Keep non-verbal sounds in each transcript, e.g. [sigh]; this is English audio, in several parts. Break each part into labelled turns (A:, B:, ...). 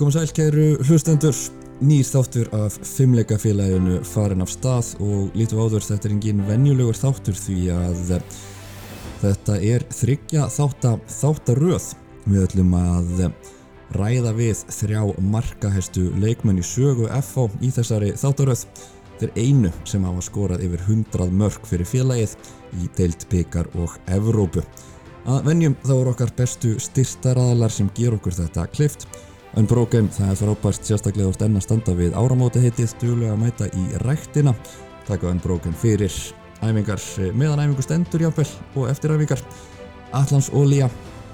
A: Komum sæl kæru hlustendur, nýr þáttur af fimmleikafélaginu farin af stað og lítum áður þetta er engin venjulegur þáttur því að eh, þetta er þryggja þátta, þáttaröð. Við ætlum að eh, ræða við þrjá markahestu leikmenn í sögu FH í þessari þáttaröð. Þetta er einu sem hafa skorað yfir 100 mörg fyrir félagið í deilt byggar og Evrópu. Að venjum þá eru okkar bestu styrstaraðalar sem ger okkur þetta klift. Unbroken, það er frábært sérstaklega úr enn að standa við áramóti heitið stjúlega að mæta í ræktina. Takk á Unbroken fyrir æfingar meðan æfingu stendur jáfnvel og eftir æfingar. Allans Ólíja,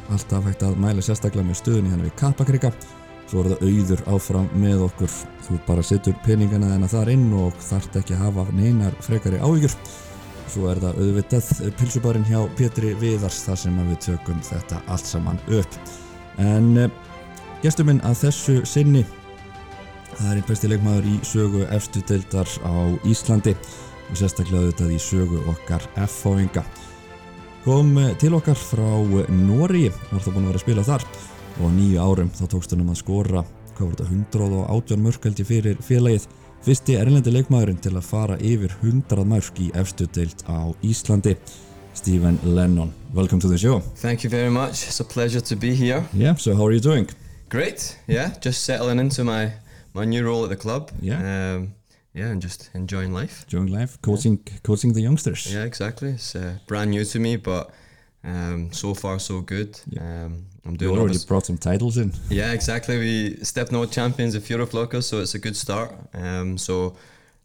A: alltaf hægt að mæla sérstaklega með stöðunni hérna við Kappakrika. Svo er það auður áfram með okkur. Þú bara setur peningana þennan þar inn og þart ekki að hafa neinar frekari áhyggjur. Svo er það auðvitað pilsubarinn hjá Pétri Viðars þar sem við tökum þetta allt saman upp. En uh, gestur minn að þessu sinni, það er einn besti leikmaður í sögu efstu deildar á Íslandi og sérstaklega auðvitað í sögu okkar F-fáinga. Kom uh, til okkar frá Nóri, var það búin að vera að spila þar og á nýju árum þá tókst hann um að skora, hvað voru þetta, 118 mörkaldi fyrir félagið Fyrsti erlendi leikmaðurinn til að fara yfir 100 mörg í efstu deilt á Íslandi, Stephen Lennon. Welcome to the show.
B: Thank you very much. It's a pleasure to be here.
A: Yeah, so how are you doing?
B: Great. Yeah, just settling into my, my new role at the club.
A: Yeah.
B: Um, yeah, and just enjoying life.
A: Enjoying life, coaching, coaching the youngsters.
B: Yeah, exactly. It's uh, brand new to me, but um, so far so good. Um, I'm
A: You
B: doing
A: already brought some titles in.
B: Yeah, exactly. We stepped no champions of fjórði flokkur, so it's a good start. Um, so,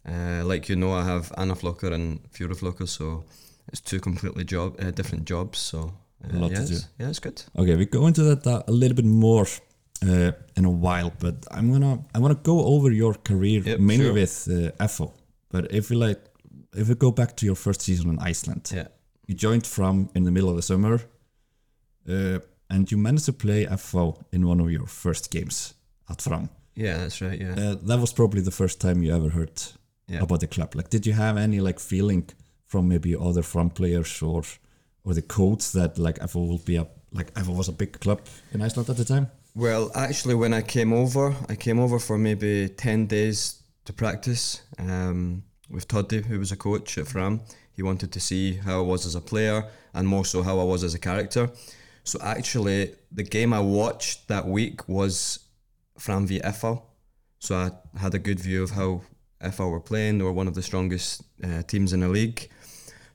B: uh, like you know, I have annar flokkur and fjórði flokkur, so it's two completely job uh, different jobs. So,
A: A
B: uh,
A: lot
B: yeah,
A: to do.
B: it's, yeah, it's good.
A: Okay, we go into that uh, a little bit more uh, in a while, but I'm gonna I wanna go over your career
B: Yep,
A: mainly
B: sure.
A: with uh. But if we like, if we go back to your first season in Iceland,
B: Yeah.
A: you joined from in the middle of the summer, uh, and you managed to play FH in one of your first games at Fram.
B: Yeah, that's right. Yeah.
A: Uh, that was probably the first time you ever heard
B: Yeah.
A: about the club. Like, did you have any like feeling from maybe other Fram players or or the coach that like FH will be a like FH was a big club in Iceland at the time?
B: Well, actually, when I came over, I came over for maybe 10 days to practice um, with Toddy, who was a coach at Fram. He wanted to see how I was as a player and more so how I was as a character. So, actually, the game I watched that week was Fram v FH. So, I had a good view of how FH were playing. They were one of the strongest uh, teams in the league.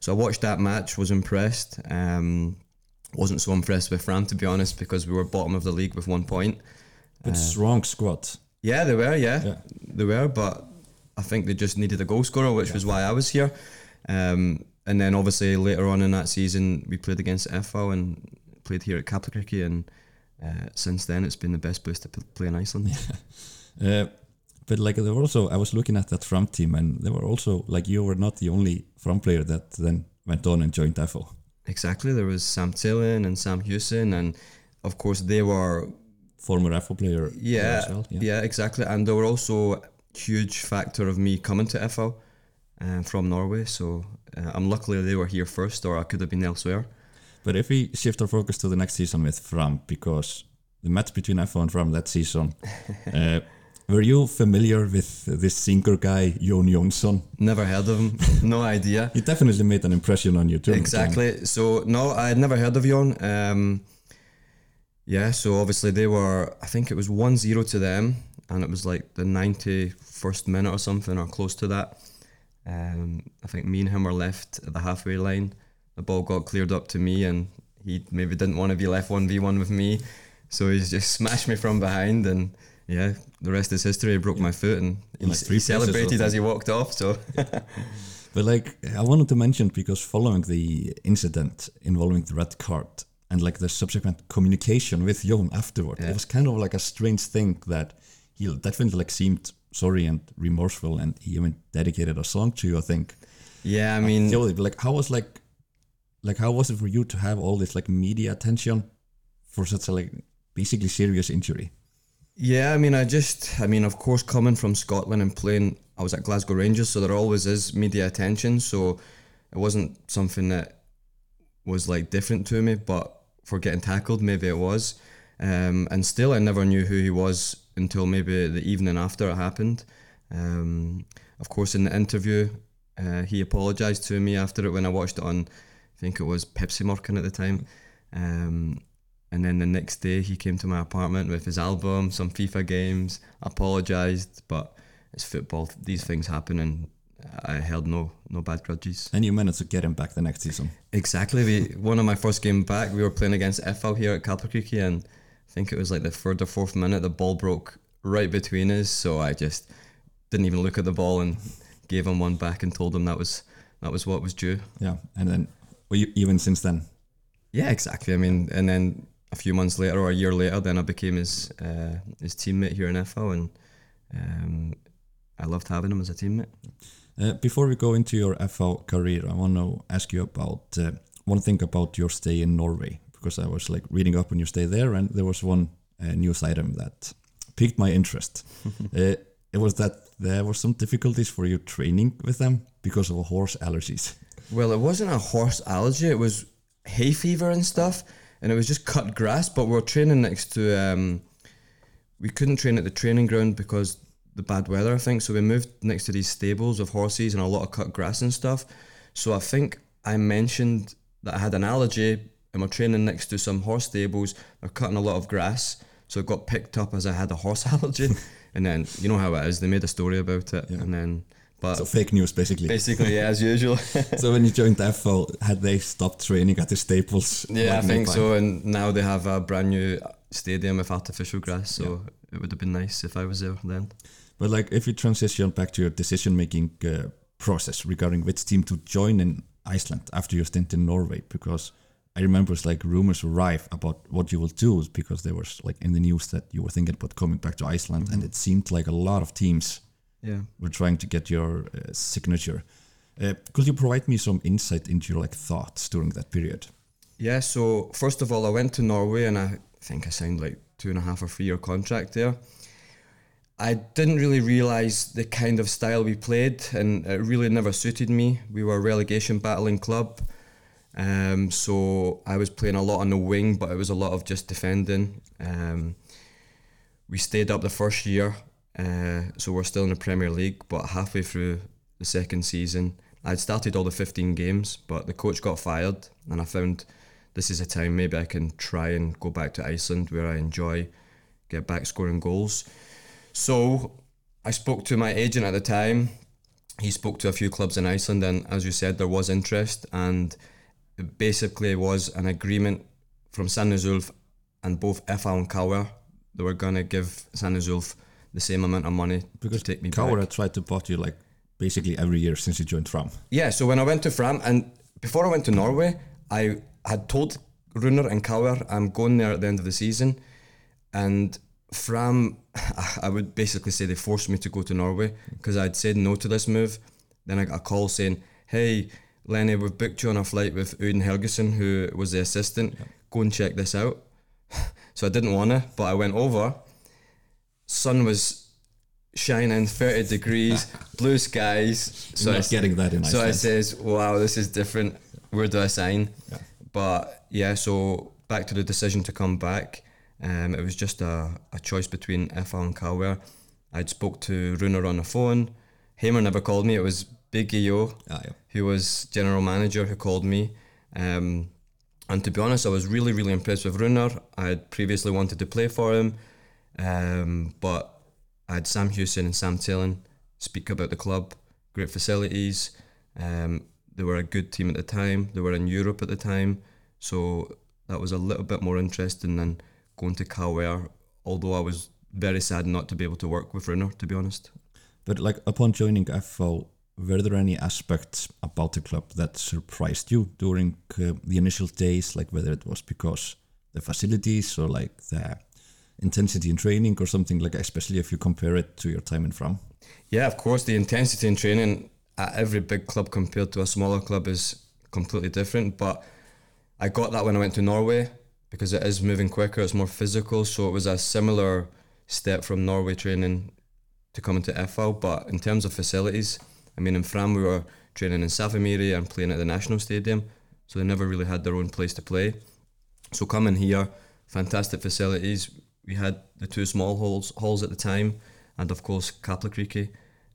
B: So, I watched that match, was impressed. Um, wasn't so impressed with Fram, to be honest, because we were bottom of the league with one point.
A: But strong squad.
B: Yeah, they were. Yeah,
A: Yeah.
B: they were. But I think they just needed a goal scorer, which was why I was here. Um, and then obviously later on in that season, we played against FH and played here at Kaplakriki, and uh, since then it's been the best place to play in Iceland. [laughs]
A: Uh, but like there were also, I was looking at that Fram team, and there were also like you were not the only Fram player that then went on and joined FH.
B: Exactly. There was Sam Tillen and Sam Hewson, and of course they were
A: Former FH player.
B: yeah,
A: as well,
B: yeah, exactly. And they were also a huge factor of me coming to FH uh, from Norway. So uh, I'm luckily they were here first, or I could have been elsewhere.
A: But if we shift our focus to the next season with Fram, because the match between FH and Fram that season, [laughs] uh, were you familiar with this singer guy, Jon Jonsson?
B: Never heard of him. [laughs] No idea.
A: He definitely made an impression on you too.
B: exactly. So no, I had never heard of Jon. Um, yeah. So obviously they were. I think it was 1-0 to them, and it was like the ninety first minute or something, or close to that. Um, I think me and him were left at the halfway line. The ball got cleared up to me, and he maybe didn't want to be left one v one with me, so he just [laughs] smashed me from behind, and yeah, the rest is history. He broke my foot, and he,
A: like three
B: he celebrated as he walked off. So [laughs]
A: But like I wanted to mention because following the incident involving the red card and like the subsequent communication with Jon afterward,
B: Yeah.
A: it was kind of like a strange thing that he definitely like seemed sorry and remorseful and he even dedicated a song to you, I think.
B: yeah, I mean,
A: Joey, but like how was like like how was it for you to have all this like media attention for such a like basically serious injury?
B: Yeah, I mean, I just, I mean, of course, coming from Scotland and playing, I was at Glasgow Rangers, so there always is media attention. So it wasn't something that was like different to me, but for getting tackled, maybe it was. Um, and still, I never knew who he was until maybe the evening after it happened. Um, of course, in the interview, uh, he apologised to me after it when I watched it on, I think it was Pepsi Mörkin at the time. Um, and then the next day, he came to my apartment with his album, some FIFA games, apologised, but it's football. These things happen, and I held no no bad grudges.
A: And you managed to get him back the next season.
B: Exactly. We, one of my first game back, we were playing against FH here at Kaplakriki, and I think it was like the third or fourth minute, the ball broke right between us. So I just didn't even look at the ball and gave him one back and told him that was that was what was due.
A: Yeah, and then well, you, even since then.
B: Yeah, exactly. I mean, and then a few months later or a year later, then I became his uh, his teammate here in FH, and um, I loved having him as a teammate.
A: Uh, before we go into your FH career, I want to ask you about uh, one thing about your stay in Norway because I was like reading up on your stay there, and there was one uh, news item that piqued my interest. [laughs] Uh, it was that there were some difficulties for you training with them because of horse allergies.
B: Well, it wasn't a horse allergy; it was hay fever and stuff, and it was just cut grass. But we're training next to. Um, we couldn't train at the training ground because the bad weather, I think. So we moved next to these stables of horses and a lot of cut grass and stuff. So I think I mentioned that I had an allergy and we're training next to some horse stables. They're cutting a lot of grass. So it got picked up as I had a horse [laughs] allergy. and then, you know how it is, they made a story about it.
A: Yeah.
B: And then, but
A: So fake news, basically.
B: basically, yeah, as usual. [laughs]
A: so when you joined FL, had they stopped training at the Staples?
B: yeah,
A: like
B: I think so. And now they have a brand new stadium with artificial grass. So it would have been nice if I was there then.
A: But like, if you transition back to your decision-making uh, process regarding which team to join in Iceland after your stint in Norway, because I remember it's like rumors arrive about what you will do because there was like in the news that you were thinking about coming back to Iceland, and it seemed like a lot of teams
B: Yeah.
A: were trying to get your uh, signature. Uh, could you provide me some insight into your like thoughts during that period?
B: Yeah, so first of all, I went to Norway and I think I signed like two and a half or three year contract there. I didn't really realise the kind of style we played and it really never suited me. We were a relegation battling club. Um, so I was playing a lot on the wing, but it was a lot of just defending. Um, we stayed up the first year, uh, so we're still in the Premier League, but halfway through the second season, I'd started all the 15 games, but the coach got fired, and I found this is a time maybe I can try and go back to Iceland where I enjoy, get back scoring goals. So I spoke to my agent at the time. He spoke to a few clubs in Iceland, and as you said, there was interest, and it basically was an agreement from Sandnes Ulf and both FH and KR. They were gonna give Sandnes Ulf the same amount of money
A: Because
B: to take me
A: Kaura
B: back.
A: tried to bought you like basically every year since you joined Fram.
B: Yeah, so when I went to Fram, and before I went to Norway, I had told Runar and KR I'm going there at the end of the season, and Fram, [laughs] I would basically say they forced me to go to Norway because I'd said no to this move. Then I got a call saying, "Hey, Lenny, we've booked you on a flight with Uden Helgeson, who was the assistant. Go and check this out." [laughs] so I didn't wanna, but I went over. Sun was shining, thirty degrees, [laughs] blue skies. So
A: Not
B: I,
A: getting that in
B: so I says, "Wow, this is different. Where do I sign?"
A: Yeah.
B: But yeah, so back to the decision to come back. Um, it was just a, a choice between FH and KR. I'd spoke to Runar on the phone. Heimir never called me. It was Big EO,
A: Ah, yeah.
B: who was general manager, who called me. Um, and to be honest, I was really, really impressed with Runar. I had previously wanted to play for him, um, but I had Sam Hewson and Sam Tillen speak about the club, great facilities. Um, they were a good team at the time. They were in Europe at the time, so that was a little bit more interesting than going to KR. Although I was very sad not to be able to work with Runar, to be honest.
A: But like upon joining FH, were there any aspects about the club that surprised you during uh, the initial days? Like whether it was because the facilities or like the intensity in training or something like, especially if you compare it to your time in Fram.
B: Yeah, of course, the intensity in training at every big club compared to a smaller club is completely different. But I got that when I went to Norway because it is moving quicker, it's more physical. So it was a similar step from Norway training to coming to FH. But in terms of facilities, I mean, in Fram, we were training in Safamýri and playing at the National Stadium. So they never really had their own place to play. So coming here, fantastic facilities. We had the two small halls halls at the time, and of course Kaplakriki,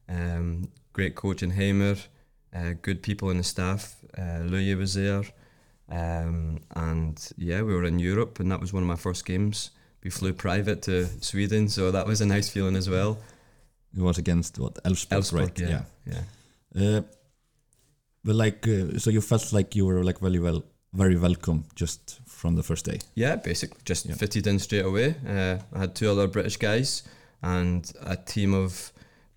B: um, great coach in Heimir, uh, good people in the staff. Uh, Louis was there, um, and yeah, we were in Europe, and that was one of my first games. We flew private to Sweden, so that was a nice feeling as well.
A: It was against what Elfsborg,
B: Elfsborg,
A: right?
B: yeah, yeah.
A: Uh, but like, uh, so you felt like you were like very well, very welcome just from the first day.
B: Yeah, basically just
A: Yeah.
B: fitted in straight away. Uh, I had two other British guys and a team of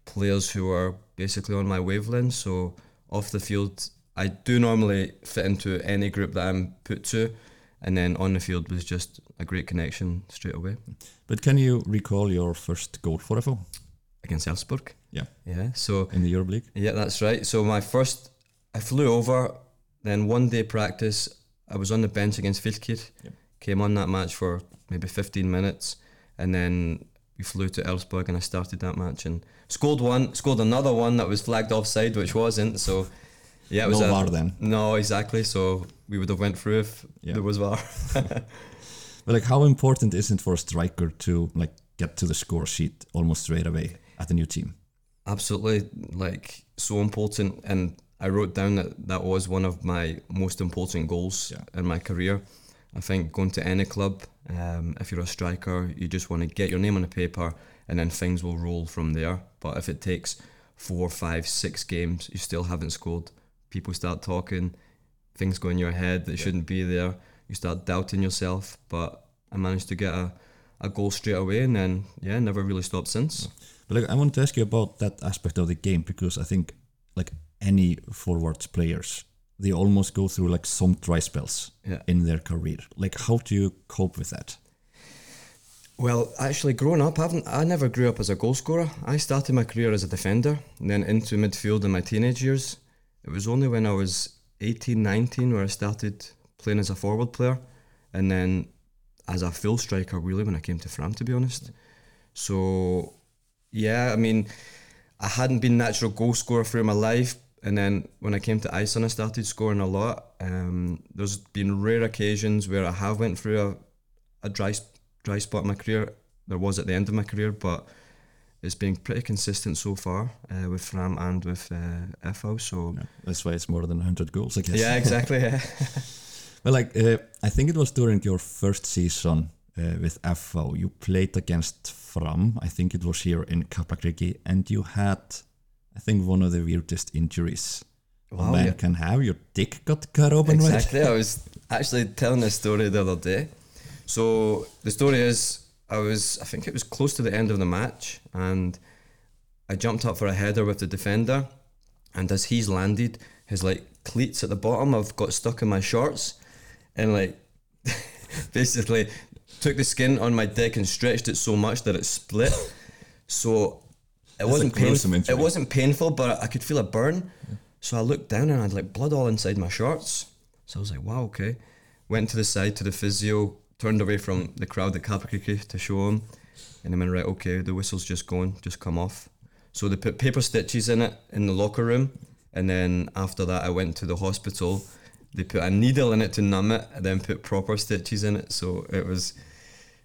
B: players who are basically on my wavelength. So off the field, I do normally fit into any group that I'm put to, and then on the field was just a great connection straight away
A: But can you recall your first goal for FH
B: against Elfsborg.
A: Yeah.
B: Yeah, so
A: in the Europe League?
B: Yeah, that's right. So my first, I flew over. Then one day practice, I was on the bench against Fylkir.
A: Yep.
B: Came on that match for maybe 15 minutes, and then we flew to Elfsborg, and I started that match and scored one, scored another one that was flagged offside, which wasn't. So yeah, it was
A: No
B: a-
A: VAR then.
B: No, exactly. So we would have went through if
A: Yeah.
B: there was VAR. [laughs]
A: But like, how important is it for a striker to like get to the score sheet almost straight away at a new team?
B: absolutely like so important and i wrote down that that was one of my most important goals
A: Yeah.
B: in my career. I think going to any club um, if you're a striker you just want to get your name on the paper and then things will roll from there. But if it takes four five six games you still haven't scored. People start talking things go in your head that shouldn't be there. You start doubting yourself but i managed to get a, a goal straight away and then yeah never really stopped since.
A: But like, I wanted to ask you about that aspect of the game because I think like any forwards players, they almost go through like some dry spells
B: Yeah.
A: in their career. Like, how do you cope with that?
B: Well, actually, growing up, I, haven't, I never grew up as a goal scorer. I started my career as a defender, and then into midfield in my teenage years. It was only when I was 18, 19 where I started playing as a forward player, and then as a full striker, really, when I came to Fram, to be honest. So, yeah, I mean, I hadn't been natural goal scorer through my life, and then when I came to Iceland, I started scoring a lot. Um, there's been rare occasions where I have went through a, a dry dry spot in my career. There was at the end of my career, but it's been pretty consistent so far uh, with Fram and with uh, FH. So
A: Yeah, that's why it's more than 100 goals, I guess.
B: yeah, exactly. Yeah. [laughs]
A: Well, like, uh, I think it was during your first season uh, with FH, you played against Fram. I think it was here in Kaplakriki, and you had, I think, one of the weirdest injuries a man
B: yeah.
A: can have. Your dick got cut open, right?
B: Exactly. I was actually telling this story the other day. So the story is, I was, I think it was close to the end of the match, and I jumped up for a header with the defender, and as he's landed, his like cleats at the bottom have got stuck in my shorts, and like [laughs] basically took the skin on my dick and stretched it so much that it split. So it wasn't
A: gruesome
B: painful. It wasn't painful, but I could feel a burn. So I looked down and I had like blood all inside my shorts. So I was like, wow, okay. Went to the side to the physio, turned away from the crowd at Kaplakriki to show him. And I went, right, okay, the whistle's just going, just come off. So they put paper stitches in it in the locker room. And then after that, I went to the hospital. They put a needle in it to numb it and then put proper stitches in it. So it was.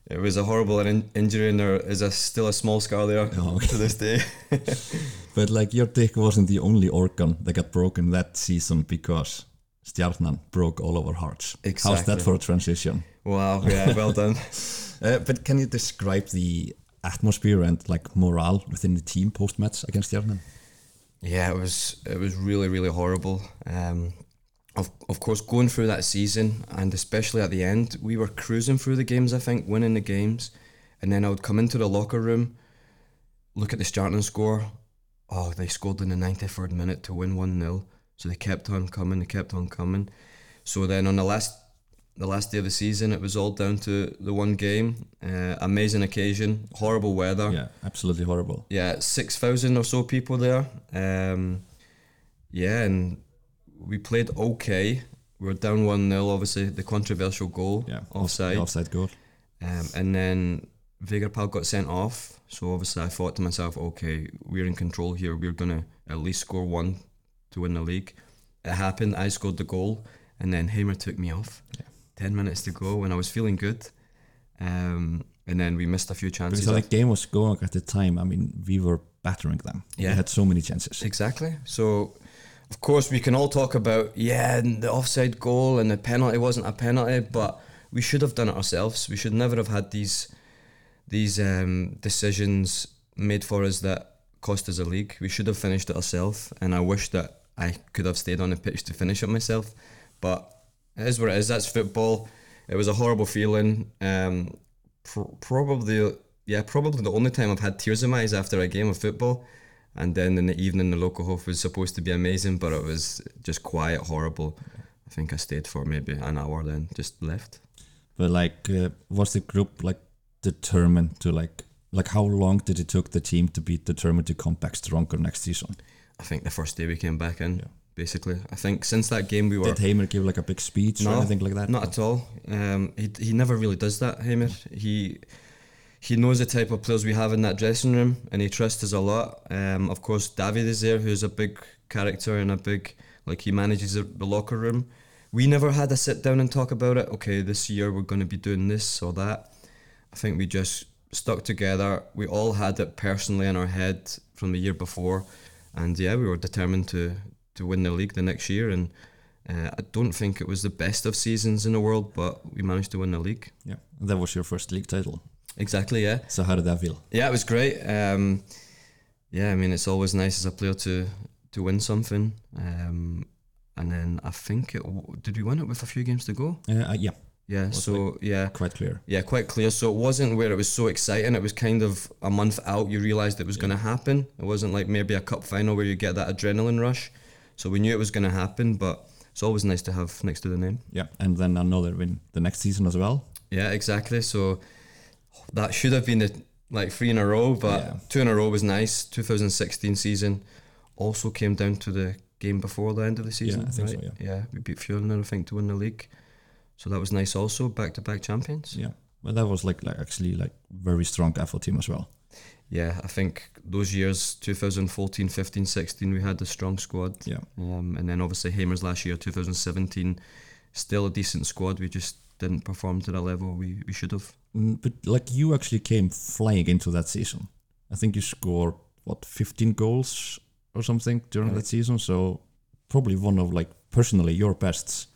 B: It was a horrible in- injury, and there is a, still a small scar there
A: Oh, okay.
B: to this day. [laughs]
A: But like your dick wasn't the only organ that got broken that season because Stjarnan broke all our hearts.
B: Exactly.
A: How's that for a transition?
B: wow, yeah, well done. [laughs]
A: Uh, but can you describe the atmosphere and like morale within the team post match against Stjarnan?
B: Yeah, it was it was really really horrible. Um, of of course, going through that season and especially at the end, we were cruising through the games. I think winning the games, and then I would come into the locker room, look at the starting score. Oh, they scored in the ninety third minute to win one 0 So they kept on coming. They kept on coming. So then on the last the last day of the season, it was all down to the one game. Uh, amazing occasion, horrible weather
A: Yeah, absolutely horrible.
B: yeah, six thousand or so people there. Um, yeah, and we played okay. We were down one 0 obviously the controversial goal
A: Yeah,
B: offside,
A: offside goal.
B: um, and then Veigar Páll got sent off. So obviously I thought to myself, okay, we're in control here. We're gonna at least score one to win the league. It happened. I scored the goal, and then Heimir took me off. Yeah. Ten minutes to go, and I was feeling good. Um, and then we missed a few chances.
A: Because the game was going at the time, I mean, we were battering them.
B: Yeah.
A: We had so many chances.
B: Exactly. So, of course, we can all talk about yeah, the offside goal and the penalty wasn't a penalty, but we should have done it ourselves. We should never have had these these um, decisions made for us that cost us a league. We should have finished it ourselves, and I wish that I could have stayed on the pitch to finish it myself. But it is what it is. That's football. It was a horrible feeling. Um, pr- probably, yeah, probably the only time I've had tears in my eyes after a game of football. And then in the evening, the local hof was supposed to be amazing, but it was just quiet, horrible. I think I stayed for maybe an hour, then just left.
A: But like, uh, was the group like determined to like, like how long did it took the team to be determined to come back stronger next season?
B: I think the first day we came back in, basically. I think since that game we were.
A: Did Heimir give like a big speech or anything like that?
B: Not at all. Um, he, he never really does that, Heimir. He he knows the type of players we have in that dressing room and he trusts us a lot. Um, of course, David is there, who's a big character and a big, like, he manages the, the locker room. We never had a sit down and talk about it. Okay, this year we're going to be doing this or that. I think we just stuck together. We all had it personally in our head from the year before. And yeah, we were determined to, to win the league the next year. And uh, I don't think it was the best of seasons in the world, but we managed to win the league.
A: Yeah, that was your first league title.
B: Exactly, yeah.
A: So how did that feel?
B: Yeah, it was great. Um, yeah, I mean, it's always nice as a player to to win something. Um, and then I think it did we win it with a few games to go?
A: Uh, uh, yeah,
B: Yeah. So yeah,
A: quite clear.
B: yeah, quite clear. So it wasn't where it was so exciting. It was kind of a month out. You realised it was going to happen. It wasn't like maybe a cup final where you get that adrenaline rush. So we knew it was going to happen, but it's always nice to have next to the name.
A: Yeah, and then another win the next season as well.
B: Yeah, exactly. So that should have been the like three in a row, but
A: Yeah.
B: two in a row was nice. 2016 season also came down to the game before the end of the season.
A: I think so,
B: right? yeah. we beat Fjolnir, I think, to win the league. So that was nice. Also, back to back champions.
A: Yeah, but that was like like actually like very strong FH team as well.
B: Yeah, I think those years 2014, 15, 16, we had a strong squad.
A: Yeah.
B: Um, and then obviously Heimirs last year, 2017, still a decent squad. We just didn't perform to the level we, we should have.
A: Mm, But like you actually came flying into that season. I think you scored what 15 goals or something during that season. So probably one of like personally your bests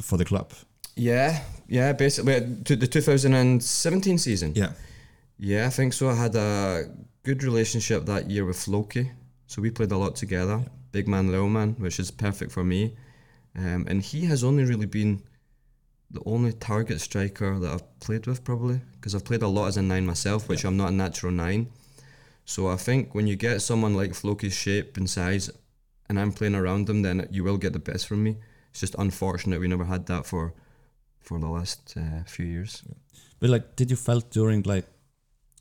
A: for the club.
B: Yeah, yeah, basically uh, to the 2017 season.
A: Yeah.
B: Yeah, I think so. I had a good relationship that year with Floki, so we played a lot together. Big man, little man, which is perfect for me. Um, and he has only really been the only target striker that I've played with, probably, because I've played a lot as a nine myself, which I'm not a natural nine. So I think when you get someone like Floki's shape and size, and I'm playing around him, then you will get the best from me. It's just unfortunate we never had that for for the last uh, few years.
A: But like, did you felt during like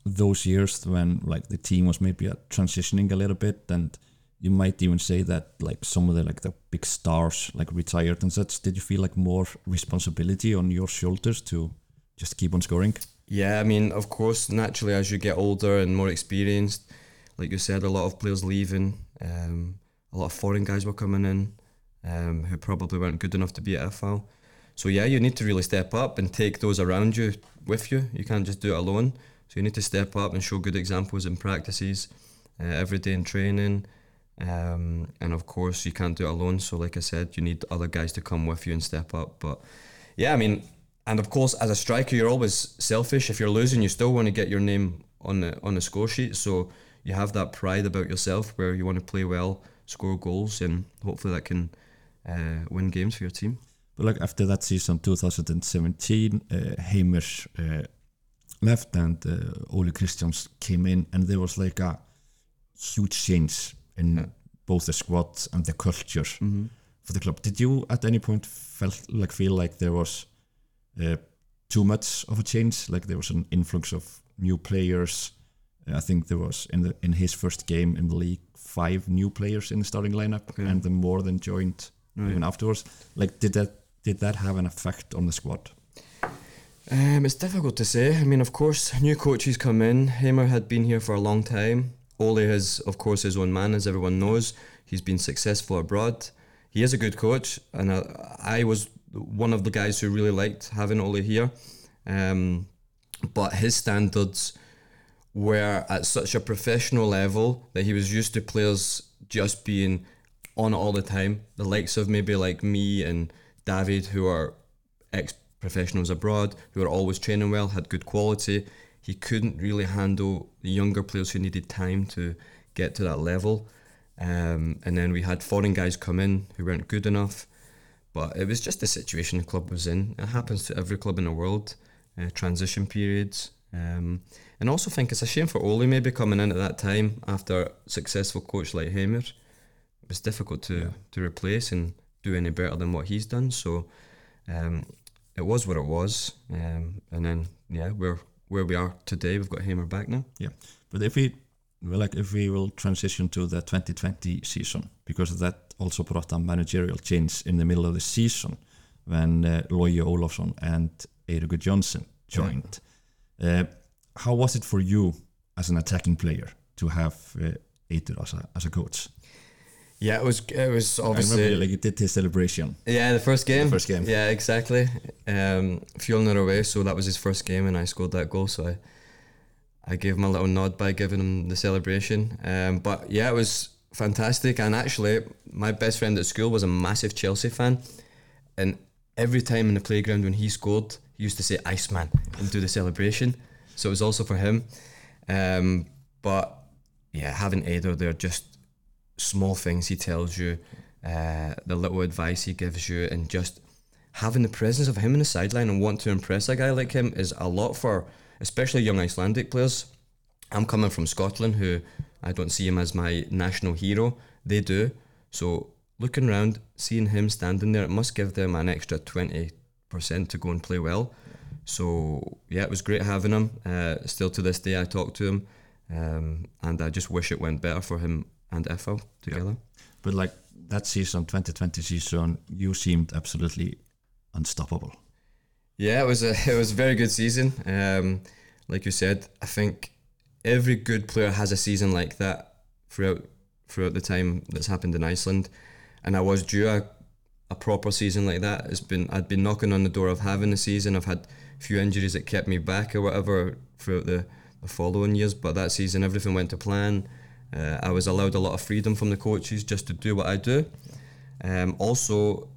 A: those years when like the team was maybe uh, transitioning a little bit, and you might even say that like some of the like the big stars like retired and such. Did you feel like more responsibility on your shoulders to just keep on scoring?
B: Yeah, I mean, of course, naturally, as you get older and more experienced, like you said, a lot of players leaving, um, a lot of foreign guys were coming in um, who probably weren't good enough to be at FH. So, yeah, you need to really step up and take those around you with you. You can't just do it alone. So, you need to step up and show good examples in practices, uh, every day in training. Um, and of course, you can't do it alone. So, like I said, you need other guys to come with you and step up. But yeah, I mean, and of course, as a striker, you're always selfish. If you're losing, you still want to get your name on the on the score sheet. So you have that pride about yourself, where you want to play well, score goals, and hopefully that can uh, win games for your team.
A: But like after that season, 2017, uh, Heimirs uh, left and uh, Ole Christians came in, and there was like a huge change in both the squad and the culture for the club. Did you at any point felt like feel like there was uh, too much of a change? Like there was an influx of new players. I think there was in the in his first game in the league five new players in the starting lineup, and then more than joined even afterwards. Like did that did that have an effect on the squad?
B: Um, it's difficult to say. I mean, of course, new coaches come in. Heimir had been here for a long time. Ole is, of course, his own man, as everyone knows. He's been successful abroad. He is a good coach, and I, I was one of the guys who really liked having Ole here. Um, but his standards were at such a professional level that he was used to players just being on all the time. The likes of maybe like me and David, who are ex professionals abroad, who are always training well, had good quality. He couldn't really handle the younger players who needed time to get to that level. Um, and then we had foreign guys come in who weren't good enough. But it was just the situation the club was in. It happens to every club in the world. Uh, transition periods. Um, and also think it's a shame for Ole maybe coming in at that time after a successful coach like Heimir. It was difficult to,
A: Yeah.
B: to replace and do any better than what he's done. So um, it was what it was. Um, and then, yeah, we're where we are today. We've got Heimir back now.
A: Yeah, but if we well, like if we will transition to the 2020 season because that also brought a managerial change in the middle of the season when uh, Logi Ólafsson and Eiríkur Johnson joined. Uh, how was it for you as an attacking player to have uh, Eiður as a, as a coach?
B: Yeah, it was. It was
A: I
B: obviously.
A: remember like you did his celebration.
B: Yeah, the first game.
A: The first game.
B: Yeah, exactly. Um, Fjolnir away, so that was his first game, and I scored that goal. So I, I gave him a little nod by giving him the celebration. Um, but yeah, it was fantastic. And actually, my best friend at school was a massive Chelsea fan, and every time in the playground when he scored, he used to say "Iceman" and do the celebration. So it was also for him. Um, but yeah, having Ado there just small things he tells you, uh, the little advice he gives you, and just having the presence of him in the sideline and want to impress a guy like him is a lot for especially young Icelandic players. I'm coming from Scotland, who I don't see him as my national hero. They do. So looking around, seeing him standing there, it must give them an extra twenty percent to go and play well. So yeah, it was great having him. Uh, still to this day, I talk to him, um, and I just wish it went better for him and FH together.
A: But like that season, 2020 season, you seemed absolutely unstoppable.
B: Yeah, it was a [laughs] it was a very good season. Um, like you said, I think every good player has a season like that throughout throughout the time that's happened in Iceland, and I was due a, a proper season like that. It's been I'd been knocking on the door of having a season. I've had a few injuries that kept me back or whatever throughout the, the following years, but that season everything went to plan. Uh, I was allowed a lot of freedom from the coaches just to do what I do. Um, also,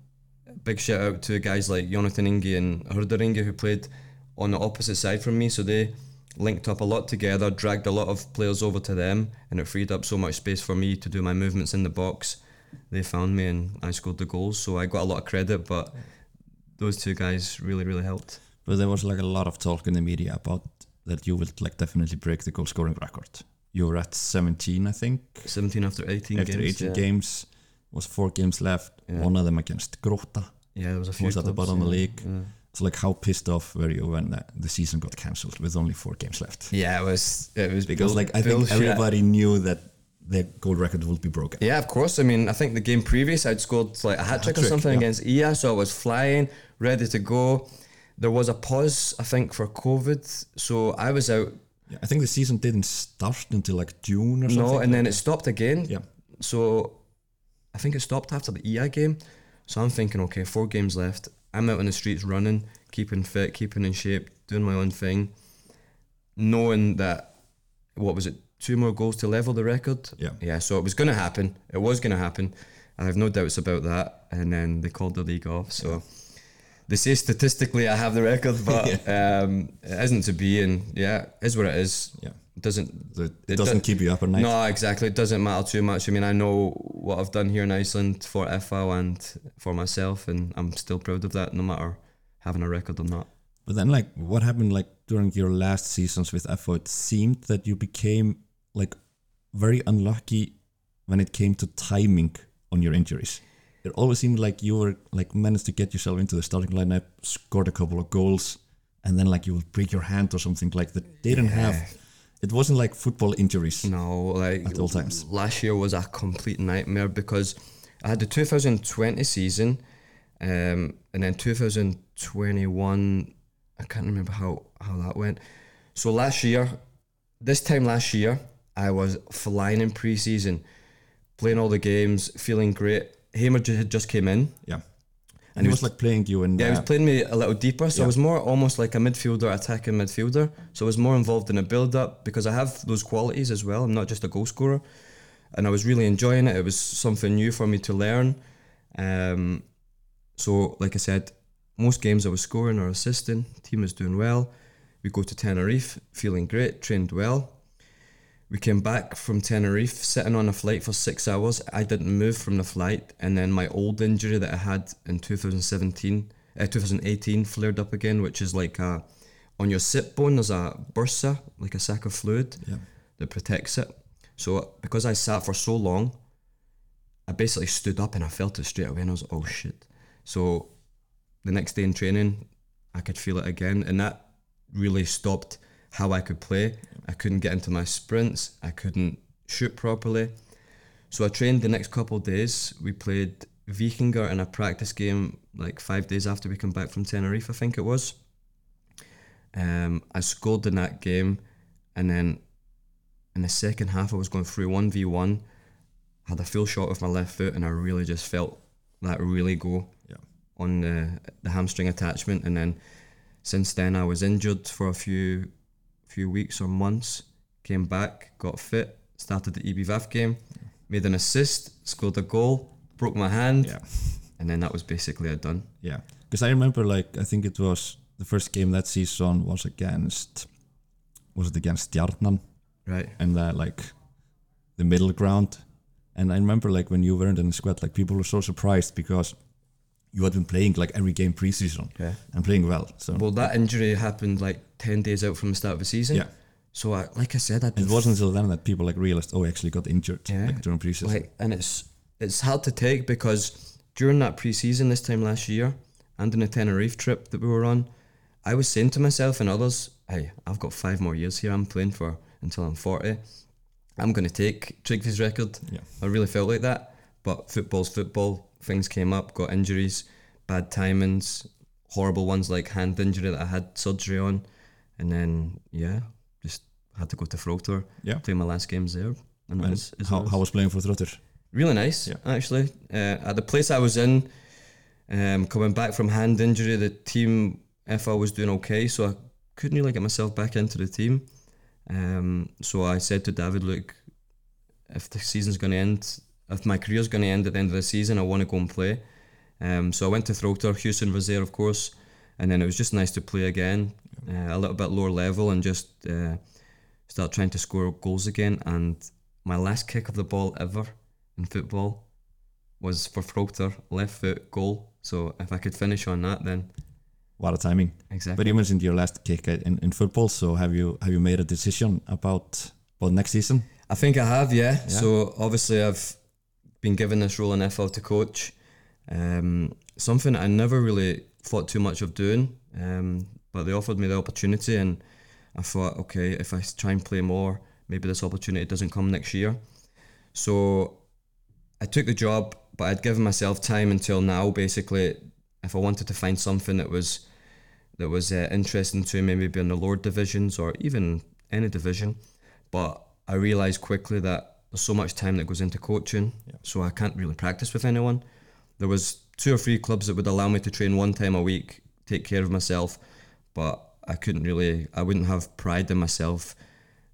B: big shout out to guys like Jónatan Ingi and Hörður Ingi who played on the opposite side from me. So they linked up a lot together, dragged a lot of players over to them, and it freed up so much space for me to do my movements in the box. They found me and I scored the goals, so I got a lot of credit. But those two guys really, really helped.
A: But there was like a lot of talk in the media about that you would like definitely break the goal scoring record. You were at 17, I think,
B: 17 after 18
A: after
B: games.
A: 18
B: yeah.
A: games. Was four games left.
B: Yeah.
A: One of them against Grótta.
B: Yeah, there was a few.
A: Was at the bottom of the league. So like, how pissed off were you when the, the season got cancelled with only four games left?
B: Yeah, it was. It was
A: Because like I think everybody knew that the goal record would be broken.
B: Yeah, of course. I mean, I think the game previous I'd scored like a hat trick or something
A: yeah.
B: against IA, so I was flying, ready to go. There was a pause, I think, for COVID, so I was out.
A: Yeah, I think the season didn't start until like June or something.
B: No, and then it stopped again.
A: Yeah.
B: So I think it stopped after the EI game. So I'm thinking, okay, four games left. I'm out on the streets running, keeping fit, keeping in shape, doing my own thing, knowing that what was it, two more goals to level the record.
A: Yeah.
B: Yeah. So it was going to happen. It was going to happen. I have no doubts about that. And then they called the league off. So. They say statistically I have the record, [laughs] but um, it isn't to be, and yeah, is what it is.
A: Yeah.
B: It doesn't
A: So it,
B: It
A: doesn't
B: does-
A: keep you up at night.
B: no, exactly. It doesn't matter too much. I mean, I know what I've done here in Iceland for FH and for myself, and I'm still proud of that, no matter having a record or not.
A: But then, like, what happened, like, during your last seasons with FO? It seemed that you became, like, very unlucky when it came to timing on your injuries. It always seemed like you were, like, managed to get yourself into the starting lineup, scored a couple of goals, and then, like, you would break your hand or something like that. They didn't have. It wasn't like football injuries.
B: No, like
A: At all times.
B: last year was a complete nightmare because I had the 2020 season, um, and then 2021. I can't remember how how that went. So last year, this time last year, I was flying in pre-season, playing all the games, feeling great. Hamer had just came in,
A: Yeah. And he was like playing you in.
B: Yeah, he was playing me a little deeper, so I was more almost like a midfielder, attacking midfielder. So I was more involved in a build up because I have those qualities as well. I'm not just a goal scorer, and I was really enjoying it. It was something new for me to learn. Um, so, like I said, most games I was scoring or assisting. Team was doing well. We go to Tenerife, feeling great, trained well. We came back from Tenerife, sitting on a flight for six hours. I didn't move from the flight, and then my old injury that I had in 2017, uh, 2018 flared up again, which is like a, on your sit bone, there's a bursa, like a sac of fluid
A: Yeah.
B: that protects it. So because I sat for so long, I basically stood up and I felt it straight away, and I was oh shit. So the next day in training, I could feel it again, and that really stopped how I could play. I couldn't get into my sprints. I couldn't shoot properly. So I trained the next couple of days. We played Vikingar in a practice game like five days after we come back from Tenerife, I think it was. Um, I scored in that game, and then in the second half, I was going through one v one. Had a full shot with my left foot, and I really just felt that really go
A: Yeah.
B: on the the hamstring attachment. And then since then, I was injured for a few few weeks or months. Came back, got fit, started the EBVAF game, made an assist, scored a goal, broke my hand,
A: Yeah.
B: and then that was basically it done.
A: Yeah, because I remember like I think it was the first game that season was against was it against Stjarnan
B: Right.
A: and that like the middle ground, and I remember like when you weren't in the squad, like people were so surprised because you had been playing like every game preseason
B: Yeah.
A: and playing well. So
B: Well, that injury happened like ten days out from the start of the season.
A: yeah,
B: So, I, like I said, I'd
A: it wasn't until then that people like realized oh, I actually got injured
B: Yeah.
A: like, during preseason.
B: like, and it's it's hard to take because during that preseason this time last year and in the Tenerife trip that we were on, I was saying to myself and others, "Hey, I've got five more years here. I'm playing for until I'm forty. I'm going to take Tryggvi's record."
A: Yeah.
B: I really felt like that. But football's football. Things came up, got injuries, bad timings, horrible ones like hand injury that I had surgery on, and then yeah, just had to go to Þróttur,
A: yeah.
B: play my last games there, and,
A: And
B: was, it
A: how,
B: was
A: how was playing for Þróttur?
B: really nice
A: Yeah.
B: actually. Uh, at the place I was in, um, coming back from hand injury, the team FH was doing okay, so I couldn't really get myself back into the team. Um, so I said to David, look, if the season's going to end, if my career's going to end at the end of the season, I want to go and play. Um, so I went to Þróttur, Houston was there, of course, and then it was just nice to play again, uh, a little bit lower level, and just uh, start trying to score goals again. And my last kick of the ball ever in football was for Þróttur, left foot goal. So if I could finish on that, then
A: What a timing!
B: exactly.
A: But you mentioned your last kick in, in football, so have you have you made a decision about about next season?
B: I think I have, yeah.
A: Yeah.
B: So obviously I've been given this role in FH to coach. Um, something I never really thought too much of doing, um, but they offered me the opportunity, and I thought, okay, if I try and play more, maybe this opportunity doesn't come next year. So I took the job, but I'd given myself time until now. Basically, if I wanted to find something that was that was uh, interesting to me, maybe in the lower divisions or even any division, but I realised quickly that there's so much time that goes into coaching,
A: Yeah.
B: so I can't really practice with anyone. There was two or three clubs that would allow me to train one time a week, take care of myself, but I couldn't really. I wouldn't have pride in myself,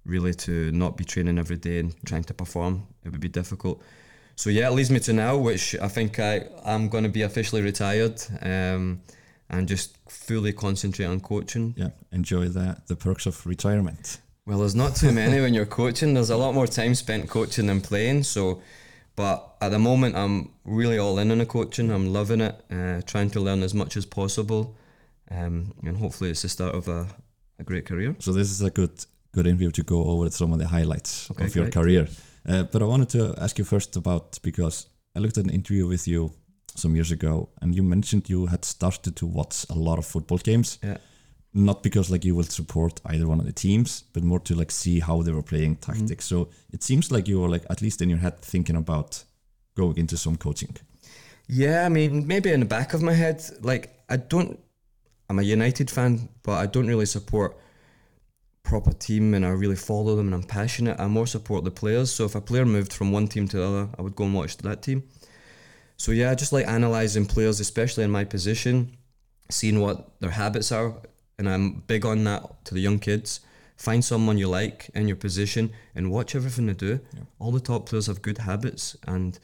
B: really, to not be training every day and trying to perform. It would be difficult. So yeah, it leads me to now, which I think I I'm going to be officially retired, um, and just fully concentrate on coaching.
A: Yeah, enjoy the the perks of retirement.
B: Well, there's not too many when you're coaching. There's a lot more time spent coaching than playing. So, but at the moment, I'm really all in on the coaching. I'm loving it, uh, trying to learn as much as possible, um, and hopefully, it's the start of a, a great career.
A: So this is a good good interview to go over some of the highlights
B: Okay,
A: of your
B: great.
A: career. Uh, but I wanted to ask you first about because I looked at an interview with you some years ago, and you mentioned you had started to watch a lot of football games.
B: Yeah.
A: Not because like you will support either one of the teams, but more to like see how they were playing mm-hmm. tactics. So it seems like you were like at least in your head thinking about going into some coaching.
B: Yeah, I mean, maybe in the back of my head, like I don't. I'm a United fan, but I don't really support proper team, and I really follow them, and I'm passionate. I more support the players. So if a player moved from one team to the other, I would go and watch that team. So yeah, I just like analysing players, especially in my position, seeing what their habits are, and I'm big on that to the young kids. Find someone you like in your position and watch everything they do. All the top players have good habits, and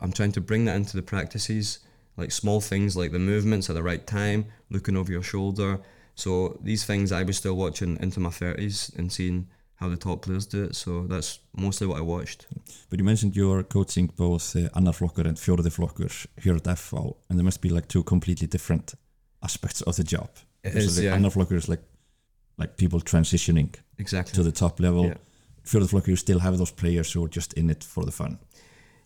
B: I'm trying to bring that into the practices, like small things like the movements at the right time, looking over your shoulder. So these things I was still watching into my thirties and seeing how the top players do it. So that's mostly what I watched.
A: But you mentioned you're coaching both uh, annar flokkur and fjórði flokkur here at FH, and there must be like two completely different aspects of the job.
B: It is,
A: the
B: yeah.
A: annar flokkur is like like people transitioning
B: Exactly.
A: to the top level.
B: Yeah.
A: Fjórði flokkur, you still have those players who are just in it for the fun.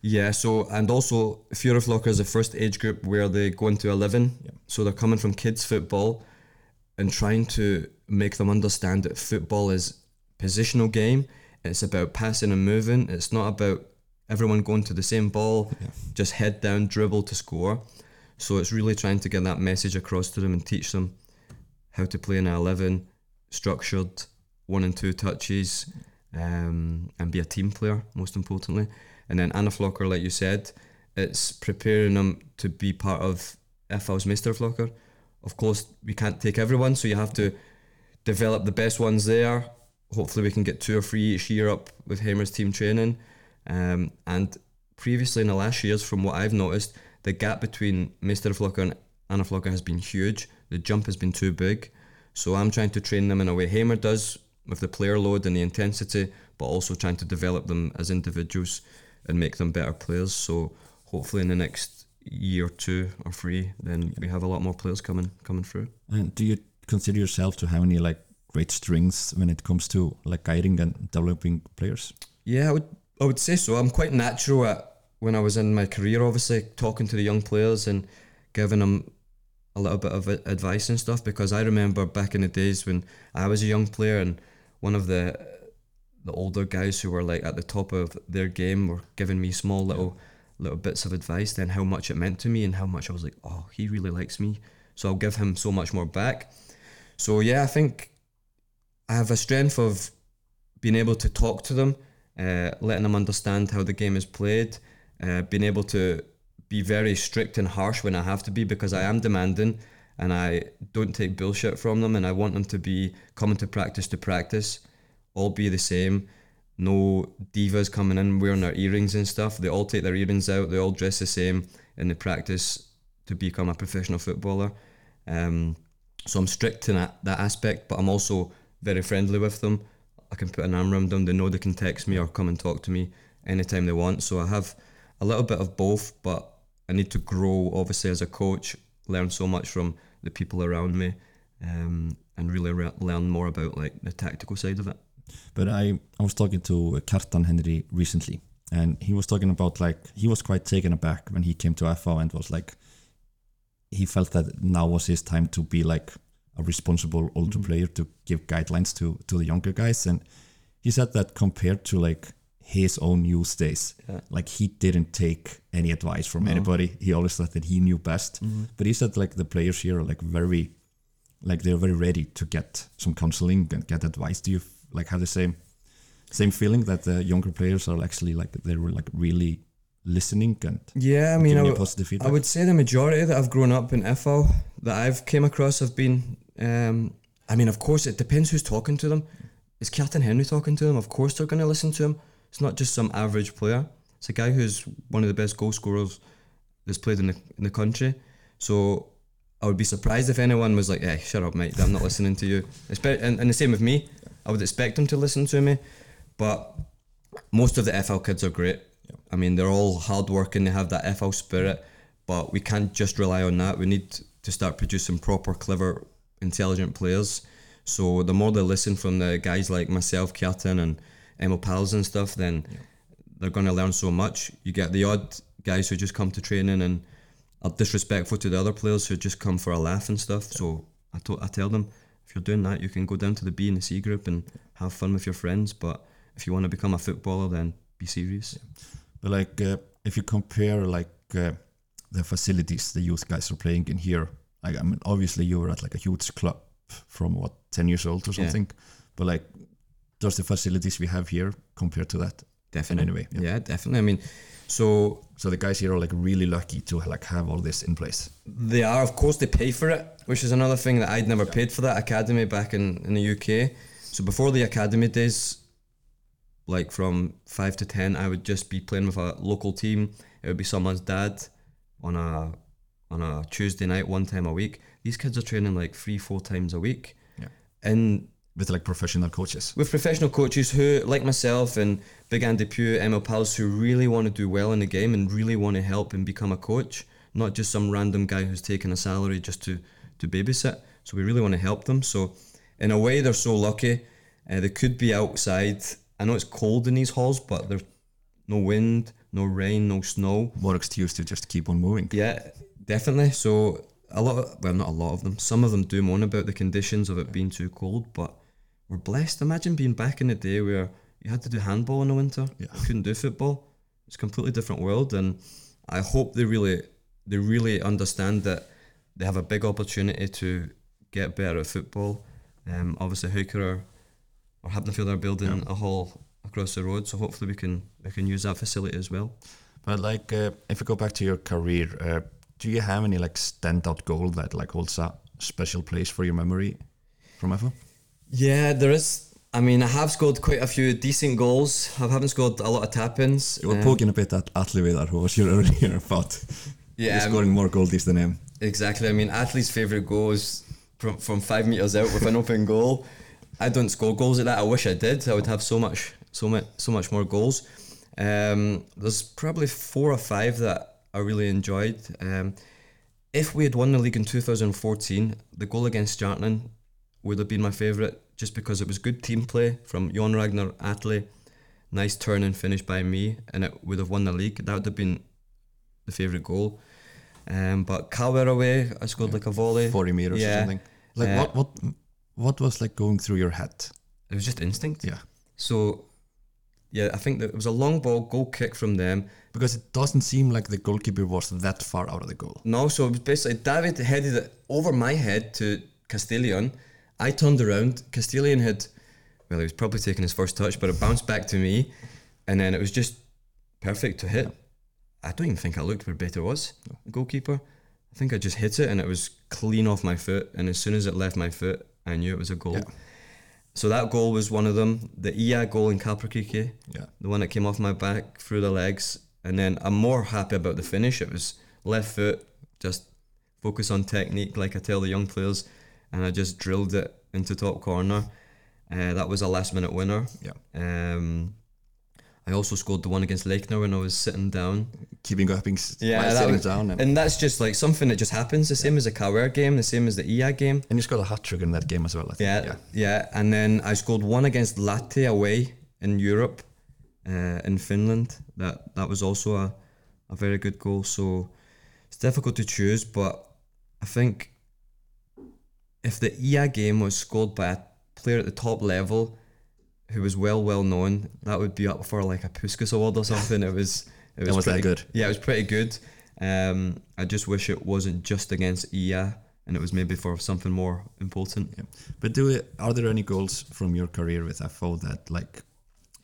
B: Yeah, so and also fjórði flokkur is the first age group where they go into eleven. So they're coming from kids football and trying to make them understand that football is positional game. It's about passing and moving. It's not about everyone going to the same ball, just head down, dribble to score. So it's really trying to get that message across to them and teach them how to play in a eleven, structured, one and two touches, um, and be a team player most importantly. And then annar flokkur, like you said, it's preparing them to be part of FH's Mr. Flocker. Of course, we can't take everyone, so you have to develop the best ones there. Hopefully, we can get two or three each year up with Heimir's team training. Um, and previously, in the last years, from what I've noticed, the gap between meistaraflokkur and Anna has been huge. The jump has been too big. So I'm trying to train them in a way Heimir does with the player load and the intensity, but also trying to develop them as individuals and make them better players. So hopefully in the next year two or three, then we have a lot more players coming coming through.
A: And do you consider yourself to have any like great strengths when it comes to like guiding and developing players?
B: Yeah, I would I would say so. I'm quite natural at when I was in my career, obviously talking to the young players and giving them a little bit of advice and stuff. Because I remember back in the days when I was a young player and one of the the older guys who were like at the top of their game were giving me small little little bits of advice. Then how much it meant to me and how much I was like, oh, he really likes me. So I'll give him so much more back. So yeah, I think I have a strength of being able to talk to them, uh, letting them understand how the game is played, uh, being able to be very strict and harsh when I have to be because I am demanding and I don't take bullshit from them and I want them to be coming to practice to practice, all be the same. No divas coming in wearing their earrings and stuff. They all take their earrings out. They all dress the same and they practice to become a professional footballer. Um, so I'm strict in that, that aspect, but I'm also very friendly with them. I can put an arm around them. They know they can text me or come and talk to me anytime they want. So I have a little bit of both, but I need to grow obviously as a coach, learn so much from the people around me, um, and really re- learn more about like the tactical side of it.
A: But I, I was talking to Kjartan Henry recently, and he was talking about like he was quite taken aback when he came to FH and was like he felt that now was his time to be like a responsible older player to give guidelines to to the younger guys, and he said that compared to like his own youth days,
B: Yeah.
A: like he didn't take any advice from anybody. He always thought that he knew best. But he said like the players here are like very like they're very ready to get some counseling and get advice. Do you like have the same same feeling that the younger players are actually like they're like really listening and
B: Yeah, I mean, I would- I would say the majority that I've grown up in FH that I've came across have been. Um, I mean, of course, it depends who's talking to them. Is Kjartan Henry talking to them? Of course, they're going to listen to him. It's not just some average player. It's a guy who's one of the best goal scorers that's played in the in the country. So I would be surprised if anyone was like, "Hey, shut up, mate! I'm not listening to you." And, and the same with me. I would expect them to listen to me, but most of the FH kids are great. I mean, they're all hardworking. They have that FH spirit, but we can't just rely on that. We need to start producing proper, clever, intelligent players. So the more they listen from the guys like myself, Kjartan, and Emil Pals and stuff, then they're going to learn so much. You get the odd guys who just come to training and are disrespectful to the other players who just come for a laugh and stuff. So I, to- I tell them, if you're doing that, you can go down to the B and the C group and have fun with your friends. But if you want to become a footballer, then be serious.
A: But like, uh, if you compare like uh, the facilities the youth guys are playing in here, like I mean, obviously you were at like a huge club from what ten years old or
B: Yeah.
A: something, but like, does the facilities we have here compare to that?
B: definitely.
A: in any way, yeah.
B: yeah, definitely. I mean, so
A: So the guys here are like really lucky to like have all this in place.
B: They are, of course, they pay for it, which is another thing that I'd never paid for that academy back in, in the UK. So before the academy days, like from five to ten, I would just be playing with a local team. It would be someone's dad on a on a Tuesday night, one time a week. These kids are training like three, four times a week.
A: Yeah.
B: And
A: With like professional coaches.
B: with professional coaches who, like myself and Big Andy Pugh, Emil Pals, who really want to do well in the game and really want to help and become a coach, not just some random guy who's taking a salary just to, to babysit. So we really want to help them. So in a way, they're so lucky. Uh, they could be outside. I know it's cold in these halls, but there's no wind, no rain, no snow.
A: More excuse to just keep on moving.
B: Yeah, definitely. So a lot of well, not a lot of them. Some of them do moan about the conditions of it being too cold, but we're blessed. Imagine being back in the day where you had to do handball in the winter.
A: Yeah.
B: You couldn't do football. It's a completely different world, and I hope they really they really understand that they have a big opportunity to get better at football. Um, obviously, Haukar, or Happenfield are building a hall across the road, so hopefully we can we can use that facility as well.
A: But like, uh, if you go back to your career, uh, do you have any like standout goal that like holds a special place for your memory from FH?
B: Yeah, there is. I mean, I have scored quite a few decent goals. I haven't scored a lot of tap-ins.
A: You were
B: Um,
A: poking a bit at Atli Vidar, who was your [laughs] earlier about
B: Yeah,
A: you're
B: I'm-
A: scoring more goalies than him.
B: Exactly. I mean, Atli's favourite goal is from, from five metres out with an [laughs] open goal. I don't score goals like that. I wish I did. I would have so much, so much, so much more goals. Um, there's probably four or five that I really enjoyed. Um, if we had won the league in 2014, the goal against Stjarnan would have been my favourite just because it was good team play from Jon Ragnar Atli. Nice turn and finish by me, and it would have won the league. That would have been the favourite goal. Um, but KR away, I scored like a volley.
A: 40 meters
B: Yeah.
A: or something. Like
B: Uh,
A: what what what was like going through your head?
B: It was just instinct.
A: Yeah.
B: So, yeah, I think that it was a long ball, goal kick from them.
A: Because it doesn't seem like the goalkeeper was that far out of the goal.
B: No, so it was basically David headed it over my head to Castellion. I turned around. Castellion had, well, he was probably taking his first touch, but it bounced back to me, and then it was just perfect to hit. I don't even think I looked where Beitir was, goalkeeper. I think I just hit it, and it was clean off my foot. And as soon as it left my foot, I knew it was a goal.
A: Yeah.
B: So that goal was one of them. The ÍA goal in Kaplakrika,
A: Yeah.
B: the one that came off my back through the legs. And then I'm more happy about the finish. It was left foot, just focus on technique, like I tell the young players, and I just drilled it into top corner. Uh, that was a last minute winner.
A: Yeah.
B: Um, I also scored the one against Leiknir when I was sitting down.
A: Keeping up yeah.
B: that
A: sitting
B: was-
A: down. And,
B: And that's just like something that just happens. The same as the KR game, the same as the ÍA game.
A: and you scored a hat trick in that game as well, I think.
B: Yeah, yeah, And then I scored one against Lahti away in Europe, uh, in Finland. That that was also a, a very good goal. So it's difficult to choose, but I think if the ÍA game was scored by a player at the top level who was well well known, that would be up for like a Puskas award or something. it was it was,
A: was that
B: pretty
A: good?
B: Yeah, it was pretty good. Um, I just wish it wasn't just against ÍA and it was maybe for something more important.
A: Yeah. But do it, are there any goals from your career with FH that like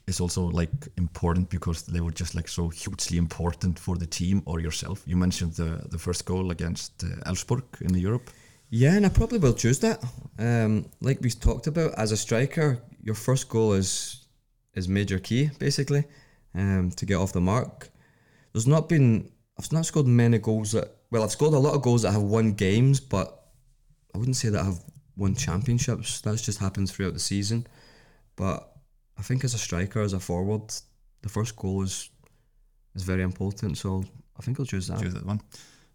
A: is also like important because they were just like so hugely important for the team or yourself? You mentioned the the first goal against uh, Elfsborg in the Europe.
B: Yeah, and I probably will choose that. Um, like we talked about, as a striker, your first goal is is major key basically um, to get off the mark. There's not been I've not scored many goals that well I've scored a lot of goals that have won games, but I wouldn't say that I've won championships. That's just happened throughout the season. But I think as a striker, as a forward, the first goal is is very important. So I think I'll choose that.
A: Choose that one.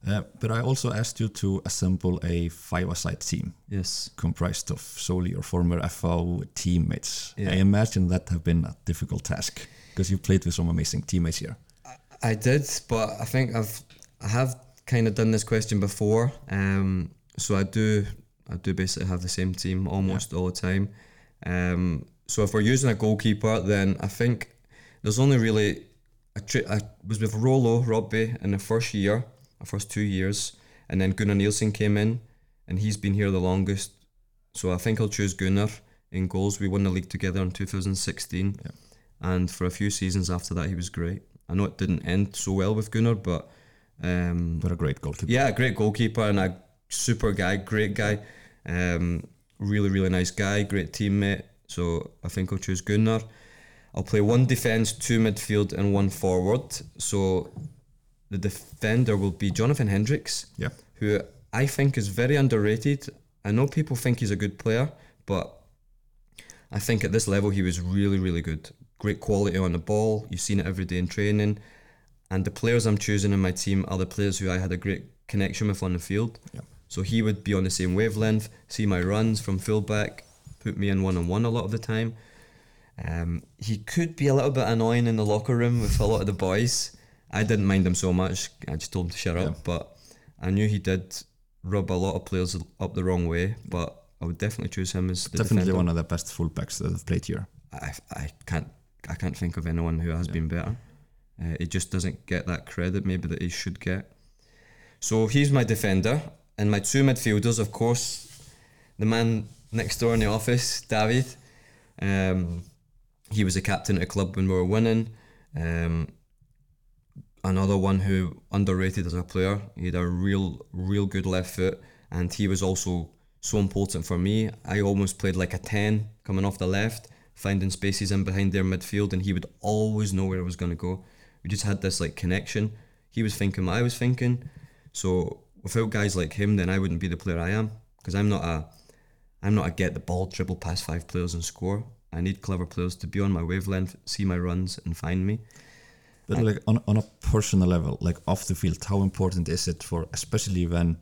A: Uh, but I also asked you to assemble a five-a-side team
B: Yes.
A: comprised of solely your former FH teammates.
B: Yeah.
A: I imagine that have been a difficult task because you've played with some amazing teammates here.
B: I did, but I think I've I have kind of done this question before. Um, so I do I do basically have the same team almost all the time. Um, so if we're using a goalkeeper, then I think there's only really I, tri- I was with Rolo Robbie in the first year, first two years, and then Gunnar Nielsen came in, and he's been here the longest. So I think I'll choose Gunnar in goals. We won the league together in 2016. and for a few seasons after that, he was great. I know it didn't end so well with Gunnar, but um,
A: But a great goalkeeper.
B: yeah, a great goalkeeper and a super guy, great guy. Um, really, really nice guy, great teammate. So I think I'll choose Gunnar. I'll play one defence, two midfield, and one forward. So the defender will be Jonathan Hendrickx,
A: Yeah.
B: who I think is very underrated. I know people think he's a good player, but I think at this level he was really, really good. Great quality on the ball. You've seen it every day in training. And the players I'm choosing in my team are the players who I had a great connection with on the field.
A: Yeah.
B: So he would be on the same wavelength, see my runs from fullback, put me in one on one a lot of the time. Um, he could be a little bit annoying in the locker room with a lot of the boys. I didn't mind him so much. I just told him to shut
A: Yeah.
B: up. But I knew he did rub a lot of players up the wrong way. But I would definitely choose him as the
A: Definitely
B: defender.
A: one of the best fullbacks that have played here.
B: I, I can't I can't think of anyone who has been better. Uh, he just doesn't get that credit maybe that he should get. So he's my defender, and my two midfielders, of course, the man next door in the office, David. Um, he was a captain at a club when we were winning. Um, another one who underrated as a player. He had a real, real good left foot, and he was also so important for me. I almost played like a ten coming off the left, finding spaces in behind their midfield, and he would always know where I was going to go. We just had this like connection. He was thinking what I was thinking. So without guys like him, then I wouldn't be the player I am because I'm not a, I'm not a get the ball, dribble past five players and score. I need clever players to be on my wavelength, see my runs, and find me.
A: But like on, on a personal level, like off the field, how important is it for, especially when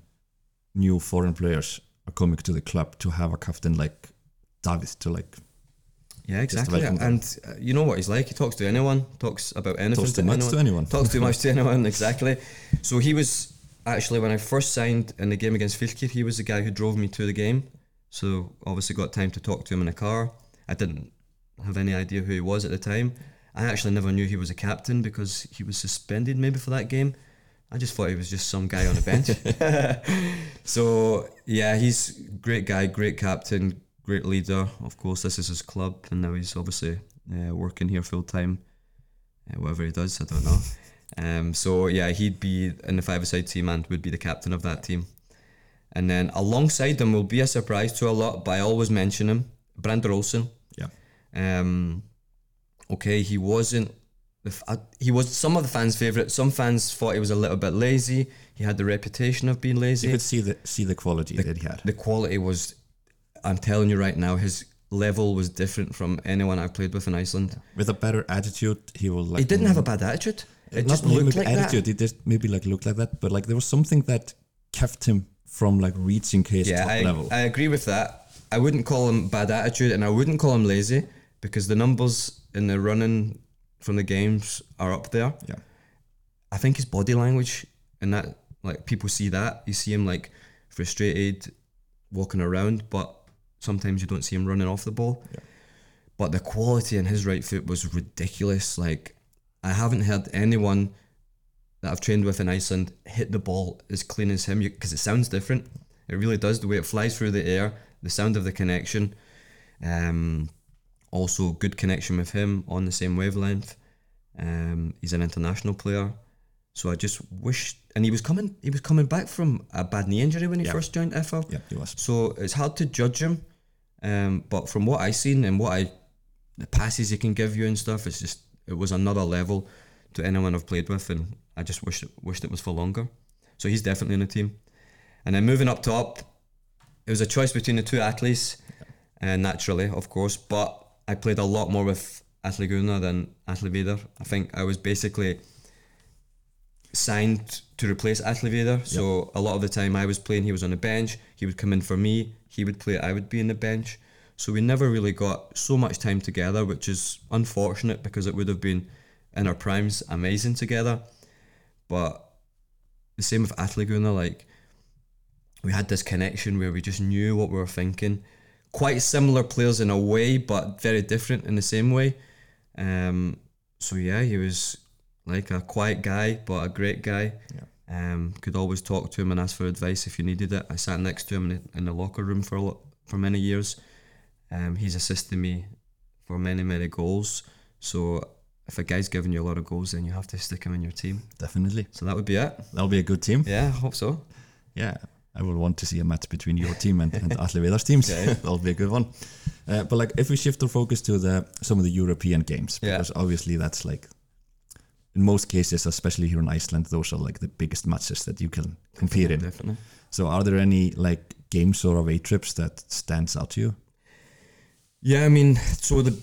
A: new foreign players are coming to the club, to have a captain like David to like
B: Yeah, exactly. And uh, you know what he's like. He talks to anyone, talks about anything.
A: Talks too much to anyone.
B: Talks too much to [laughs] anyone, exactly. So he was actually, when I first signed in the game against Fylkir, he was the guy who drove me to the game. So obviously got time to talk to him in a car. I didn't have any idea who he was at the time. I actually never knew he was a captain because he was suspended maybe for that game. I just thought he was just some guy on the bench. [laughs] [laughs] so yeah, he's great guy, great captain, great leader. Of course, this is his club, and now he's obviously uh, working here full time. Uh, whatever he does, I don't know. Um, so yeah, he'd be in the five-a-side team and would be the captain of that team. And then alongside them will be a surprise to a lot, but I always mention him, Brandur Olsen.
A: yeah.
B: Um, okay, he wasn't. the uh, He was some of the fans' favorite. Some fans thought he was a little bit lazy. He had the reputation of being lazy.
A: You could see the see the quality that he had.
B: the quality was. I'm telling you right now, his level was different from anyone I've played with in Iceland.
A: With a better attitude, he will like.
B: He didn't have a bad attitude. It
A: not
B: just
A: maybe
B: looked like
A: attitude.
B: that.
A: It just maybe like looked like that, but like there was something that kept him from like reaching his
B: Yeah,
A: top
B: I,
A: level.
B: I agree with that. I wouldn't call him bad attitude, and I wouldn't call him lazy because the numbers in the running from the games are up there.
A: yeah,
B: I think his body language and that like people see that you see him like frustrated walking around but sometimes you don't see him running off the ball.
A: Yeah.
B: but the quality in his right foot was ridiculous. Like I haven't heard anyone that I've trained with in Iceland hit the ball as clean as him because it sounds different. It really does. The way it flies through the air the sound of the connection um, also good connection with him on the same wavelength um, he's an international player, so I just wish. And he was coming. He was coming back from a bad knee injury when he
A: Yeah.
B: first joined FH.
A: yeah, he was.
B: So it's hard to judge him. Um, but from what I've seen and what I, the passes he can give you and stuff, it's just it was another level to anyone I've played with, and I just wished it, wished it was for longer. So he's definitely in the team. And then moving up top, it was a choice between the two athletes, and naturally, of course. But I played a lot more with Atli Gunnar than Atli Vidar. I think I was basically signed to replace Atli Vidar. So a lot of the time I was playing, he was on the bench. He would come in for me. He would play. I would be in the bench. So we never really got so much time together, which is unfortunate because it would have been in our primes amazing together. But the same with Atli Gunnar, like we had this connection where we just knew what we were thinking. Quite similar players in a way, but very different in the same way. Um, so yeah, he was like a quiet guy, but a great guy. Um, could always talk to him and ask for advice if you needed it. I sat next to him in the, in the locker room for a lo- for many years. Um, he's assisted me for many many goals. So if a guy's giving you a lot of goals, then you have to stick him in your team.
A: Definitely.
B: So that would be it.
A: That'll be a good team.
B: Yeah, I hope so.
A: Yeah, I will want to see a match between your team and, and Viðar's teams.
B: Okay. [laughs]
A: That'll be a good one. Uh, but like, if we shift our focus to the some of the European games,
B: Yeah.
A: because obviously that's like, in most cases, especially here in Iceland, those are like the biggest matches that you can compete in.
B: Definitely.
A: So, are there any like games or away trips that stands out to you?
B: Yeah, I mean, so the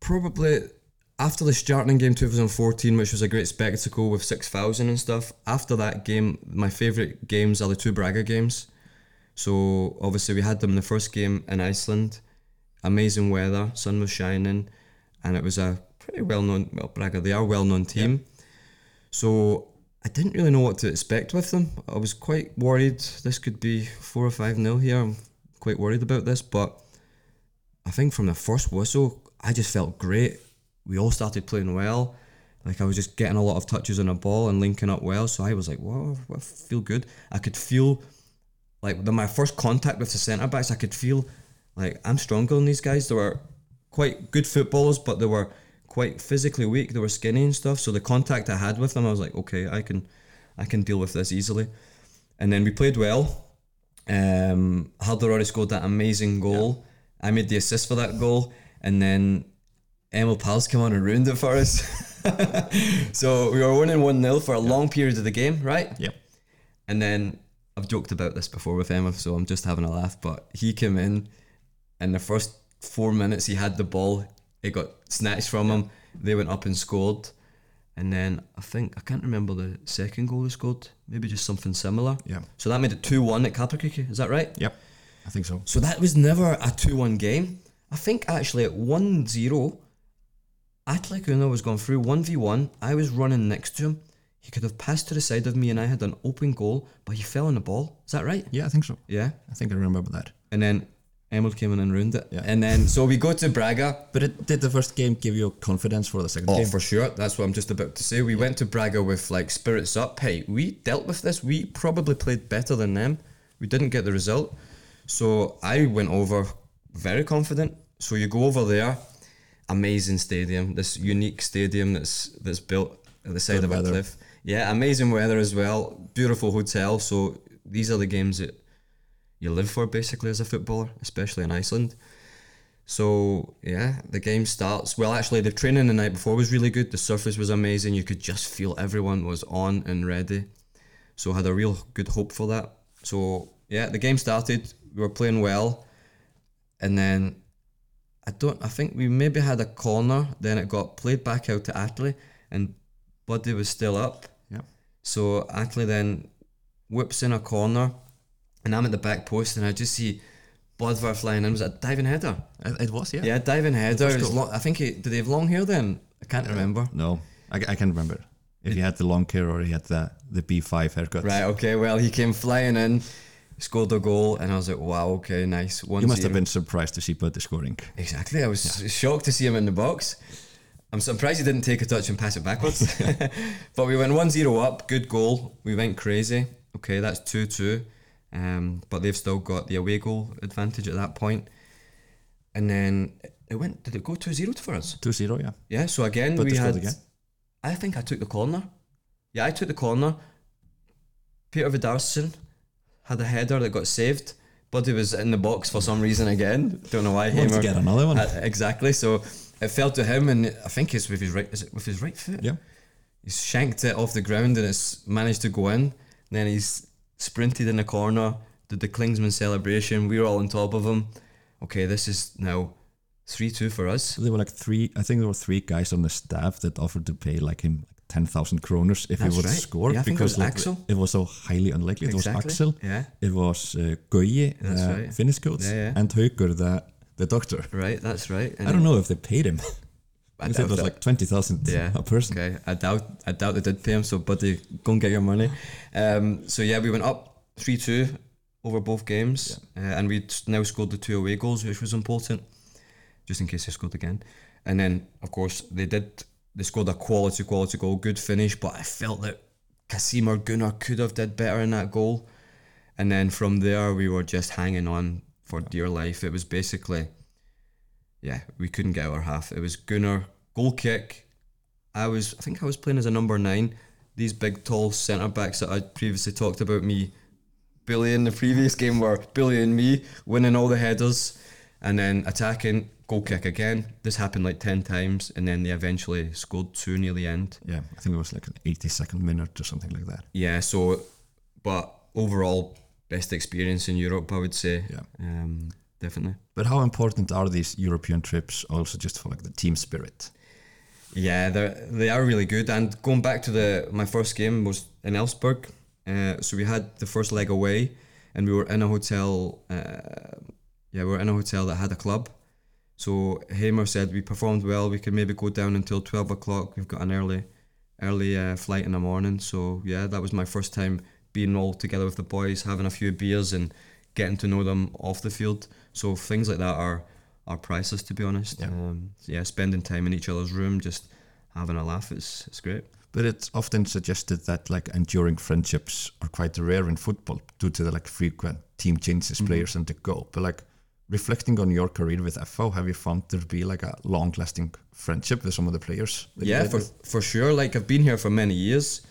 B: probably after the starting game 2014, which was a great spectacle with 6,000 and stuff, after that game, my favourite games are the two Braga games. So obviously, we had them in the first game in Iceland. Amazing weather, sun was shining, and it was a pretty well known, well, Braga, they are a well known team. So I didn't really know what to expect with them. I was quite worried this could be 4 or 5 nil here. I'm quite worried about this, but I think from the first whistle, I just felt great. We all started playing well. Like I was just getting a lot of touches on a ball and linking up well. So I was like, "Wow, I feel good." I could feel like the, my first contact with the centre backs. I could feel like I'm stronger than these guys. They were quite good footballers, but they were quite physically weak. They were skinny and stuff. So the contact I had with them, I was like, "Okay, I can, I can deal with this easily." And then we played well. Um, Halldór Orri scored that amazing goal. I made the assist for that goal, and then Emil Pals came on and ruined it for us. [laughs] so we were winning 1 0 for a long period of the game, right?
A: Yep.
B: And then I've joked about this before with Emma, so I'm just having a laugh. But he came in, and the first four minutes he had the ball, it got snatched from him. They went up and scored. And then I think, I can't remember the second goal they scored, maybe just something similar.
A: Yeah.
B: So that made it 2 1 at Kaplakriki, is that right?
A: Yep. I think so.
B: So that was never a 2 1 game. I think actually at 1 0, Atli Una was going through 1v1. I was running next to him. He could have passed to the side of me and I had an open goal, but he fell on the ball. Is that right?
A: Yeah, I think so.
B: Yeah.
A: I think I remember that.
B: And then Emil came in and ruined it.
A: Yeah.
B: And then, so we go to Braga.
A: But it, did the first game give you confidence for the second
B: Oh,
A: game?
B: for sure. That's what I'm just about to say. We went to Braga with like spirits up. Hey, we dealt with this. We probably played better than them. We didn't get the result. So I went over very confident. So you go over there, amazing stadium, this unique stadium that's that's built at the side
A: Good
B: of a cliff. Yeah, amazing weather as well. Beautiful hotel. So these are the games that you live for basically as a footballer, especially in Iceland. So yeah, the game starts. Well, actually, the training the night before was really good. The surface was amazing. You could just feel everyone was on and ready. So I had a real good hope for that. So yeah, the game started. We were playing well, and then I don't. I think we maybe had a corner. Then it got played back out to Atli, and Buddy was still up.
A: Yeah.
B: So Atli then whips in a corner, and I'm at the back post, and I just see Böðvar flying in. Was it a diving header?
A: It, it was, yeah.
B: Yeah, diving header.
A: First
B: It was
A: goal.
B: long, I think he did. They have long hair then. I can't uh, remember.
A: No, I, I can't remember if he had the long hair or he had the, the B5 haircut.
B: Right. Okay. Well, he came flying in, scored a goal, and I was like, "Wow. Okay. Nice." One
A: You must have been surprised to see Buddy scoring.
B: Exactly. I was shocked to see him in the box. I'm surprised he didn't take a touch and pass it backwards. [laughs] but we went 1 0 up, good goal. We went crazy. Okay, that's 2 2. Um, but they've still got the away goal advantage at that point. And then it went, did it go 2 0 for us?
A: 2 0, yeah.
B: Yeah, so again, we had.
A: again.
B: I think I took the corner. Yeah, I took the corner. Pétur Viðarsson had a header that got saved. but Buddy was in the box for some reason again. Don't know why.
A: Want to get another one?
B: uh, exactly. So it fell to him, and I think it's with his right. Is it with his right foot?
A: Yeah.
B: He's shanked it off the ground, and it's managed to go in. Then he's sprinted in the corner, did the Klinsmann celebration. We were all on top of him. Okay, this is now three two for us.
A: There were like three, I think there were three guys on the staff that offered to pay like him 10,000 kroners if
B: That's
A: he would
B: right.
A: score
B: Yeah, I think it was
A: like,
B: Axel.
A: it was so highly unlikely. It was Axel,
B: Yeah.
A: it was uh,
B: That's
A: uh,
B: right.
A: Finnish coach,
B: Yeah, yeah.
A: and Haukur, the, the doctor.
B: Right. That's right.
A: I don't know if they paid him.
B: I [laughs]
A: Because it was
B: that.
A: like 20,000
B: Yeah.
A: a person.
B: Okay, I doubt I doubt they did pay him. So, buddy, go and get your money. Um, so yeah, we went up three two over both games, uh, and we now scored the two away goals, which was important, just in case they scored again. And then, of course, they did. They scored a quality, quality goal, good finish. But I felt that Kasim or Gunnar could have did better in that goal. And then from there, we were just hanging on for dear life. It was basically, yeah, we couldn't get our half. It was Gunnar goal kick. I was, I think I was playing as a number nine. These big, tall centre backs that I previously talked about me bullying the previous game were bullying me, winning all the headers, and then attacking, goal kick again. This happened like 10 times, and then they eventually scored two near the end.
A: Yeah, I think it was like an 82nd minute or something like that.
B: Yeah, so, but overall, best experience in Europe, I would say.
A: Yeah.
B: Um, definitely.
A: But how important are these European trips also just for like the team spirit?
B: Yeah, they they are really good. And going back to the my first game was in Elfsborg. Uh, so we had the first leg away, and we were in a hotel. Uh, yeah, we were in a hotel that had a club. So Heimir said we performed well. We could maybe go down until twelve o'clock. We've got an early, early uh, flight in the morning. So yeah, that was my first time being all together with the boys, having a few beers and getting to know them off the field. So things like that are are priceless, to be honest.
A: Yeah.
B: Um, yeah, spending time in each other's room, just having a laugh, it's it's great.
A: But it's often suggested that like enduring friendships are quite rare in football due to the like frequent team changes, players and the go. But like reflecting on your career with FH, have you found there to be like a long lasting friendship with some of the players?
B: Yeah, for
A: with?
B: for sure. Like I've been here for many years,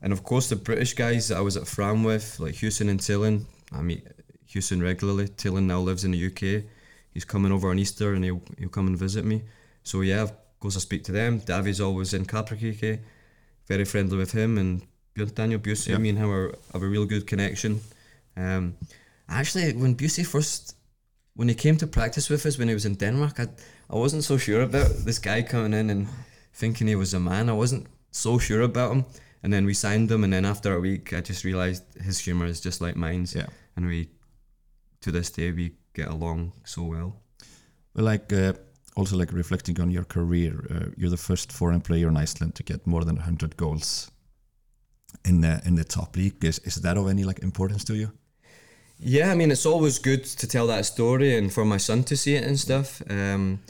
B: and of course the British guys that I was at Fram with, like Hewson and Tillen. I meet Hewson regularly. Tillen now lives in the UK. He's coming over on Easter, and he'll he'll come and visit me. So yeah, of course I speak to them. Davi's always in Kaplakrika, very friendly with him, and Daniel Busey.
A: Yeah.
B: Me and him are, have a real good connection. Um, actually, when Busey first when he came to practice with us when he was in Denmark, I, I wasn't so sure about this guy coming in and thinking he was a man. I wasn't so sure about him. And then we signed him, and then after a week, I just realized his humor is just like mine's.
A: Yeah.
B: And we, to this day, we get along so well.
A: But like uh, also like reflecting on your career, uh, you're the first foreign player in Iceland to get more than 100 goals in the in the top league. Is is that of any like importance to you?
B: Yeah, I mean, it's always good to tell that story and for my son to see it and stuff. Um,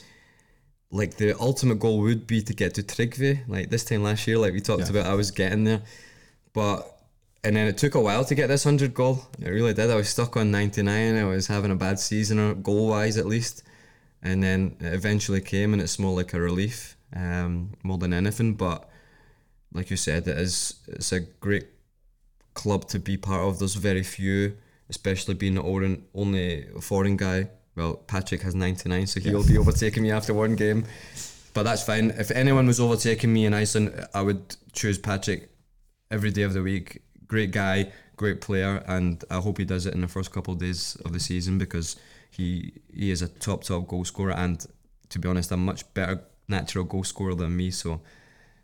B: like the ultimate goal would be to get to Tryggvi. Like this time last year, like we talked
A: Yeah.
B: about, I was getting there, but and then it took a while to get this hundred goal. It really did. I was stuck on ninety nine. I was having a bad season, or goal wise at least, and then it eventually came, and it's more like a relief, um, more than anything. But like you said, it is it's a great club to be part of. There's very few, especially being the only foreign guy. Well, Patrick has 99, so he'll be overtaking me after one game. But that's fine. If anyone was overtaking me in Iceland, I would choose Patrick every day of the week. Great guy, great player, and I hope he does it in the first couple of days of the season because he he is a top top goal scorer and to be honest, a much better natural goal scorer than me. So,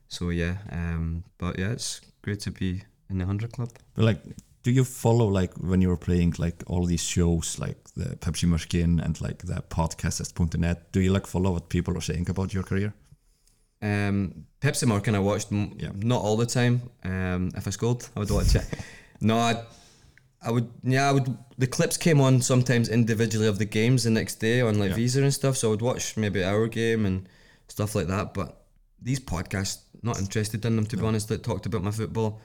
B: so yeah. Um, but yeah, it's great to be in the hundred club.
A: But like, do you follow like when you were playing like all these shows like the Pepsi Mörkin and like the podcast at .net? Do you like follow what people are saying about your career?
B: Um, Pepsi Mörkin I watched m-
A: Yeah.
B: not all the time. Um, if I scored, I would watch it. [laughs] no, I, I would. Yeah, I would. The clips came on sometimes individually of the games the next day on like
A: Yeah.
B: Vísir and stuff. So I would watch maybe our game and stuff like that. But these podcasts, not interested in them to be honest. That talked about my football.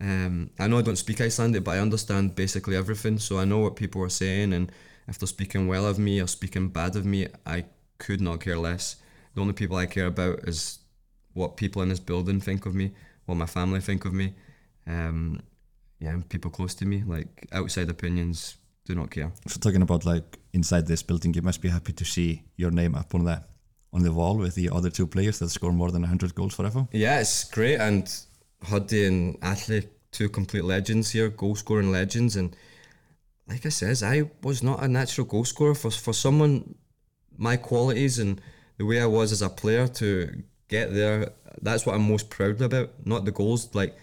B: Um, I know I don't speak Icelandic, but I understand basically everything. So I know what people are saying, and if they're speaking well of me or speaking bad of me, I could not care less. The only people I care about is what people in this building think of me, what my family think of me. Um, yeah, and people close to me. Like outside opinions, do not care.
A: So talking about like inside this building, you must be happy to see your name up on the on the wall with the other two players that score more than 100 goals forever. FH.
B: Yeah, it's great. And Huddy and Atli, two complete legends here, goal scoring legends. And like I says, I was not a natural goal scorer for for someone my qualities and the way I was as a player to get there. That's what I'm most proud about. Not the goals, like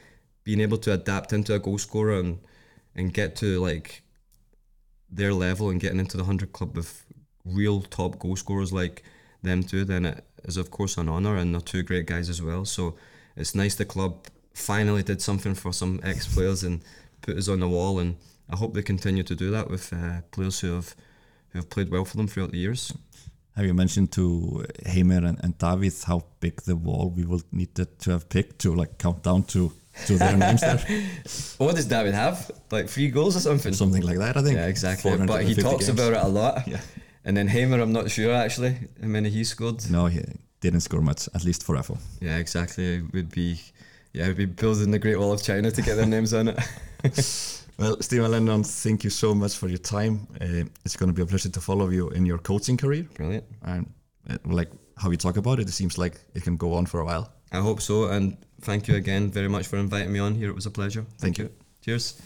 B: being able to adapt into a goal scorer and and get to like their level and getting into the hundred club with real top goal scorers like them too, then it is of course an honour and they're two great guys as well. So it's nice the club finally did something for some ex players and put us on the wall and I hope they continue to do that with uh, players who have who have played well for them throughout the years.
A: Have you mentioned to Heimir and, and David how big the wall we will need to to have picked to like count down to to their names there? [laughs]
B: What does David have? Like three goals or something?
A: Something like that, I think.
B: Yeah, exactly. But he talks
A: games.
B: about it a lot. [laughs]
A: Yeah.
B: And then Heimir, I'm not sure actually how many he scored.
A: No, he didn't score much, at least for FH.
B: Yeah, exactly. It would be, yeah, we'd be building the Great Wall of China to get their names on it. [laughs]
A: Well, Steven Lennon, thank you so much for your time. Uh, it's going to be a pleasure to follow you in your coaching career.
B: Brilliant.
A: And uh, like how you talk about it, it seems like it can go on for a while.
B: I hope so. And thank you again very much for inviting me on here. It was a pleasure.
A: Thank you.
B: Cheers.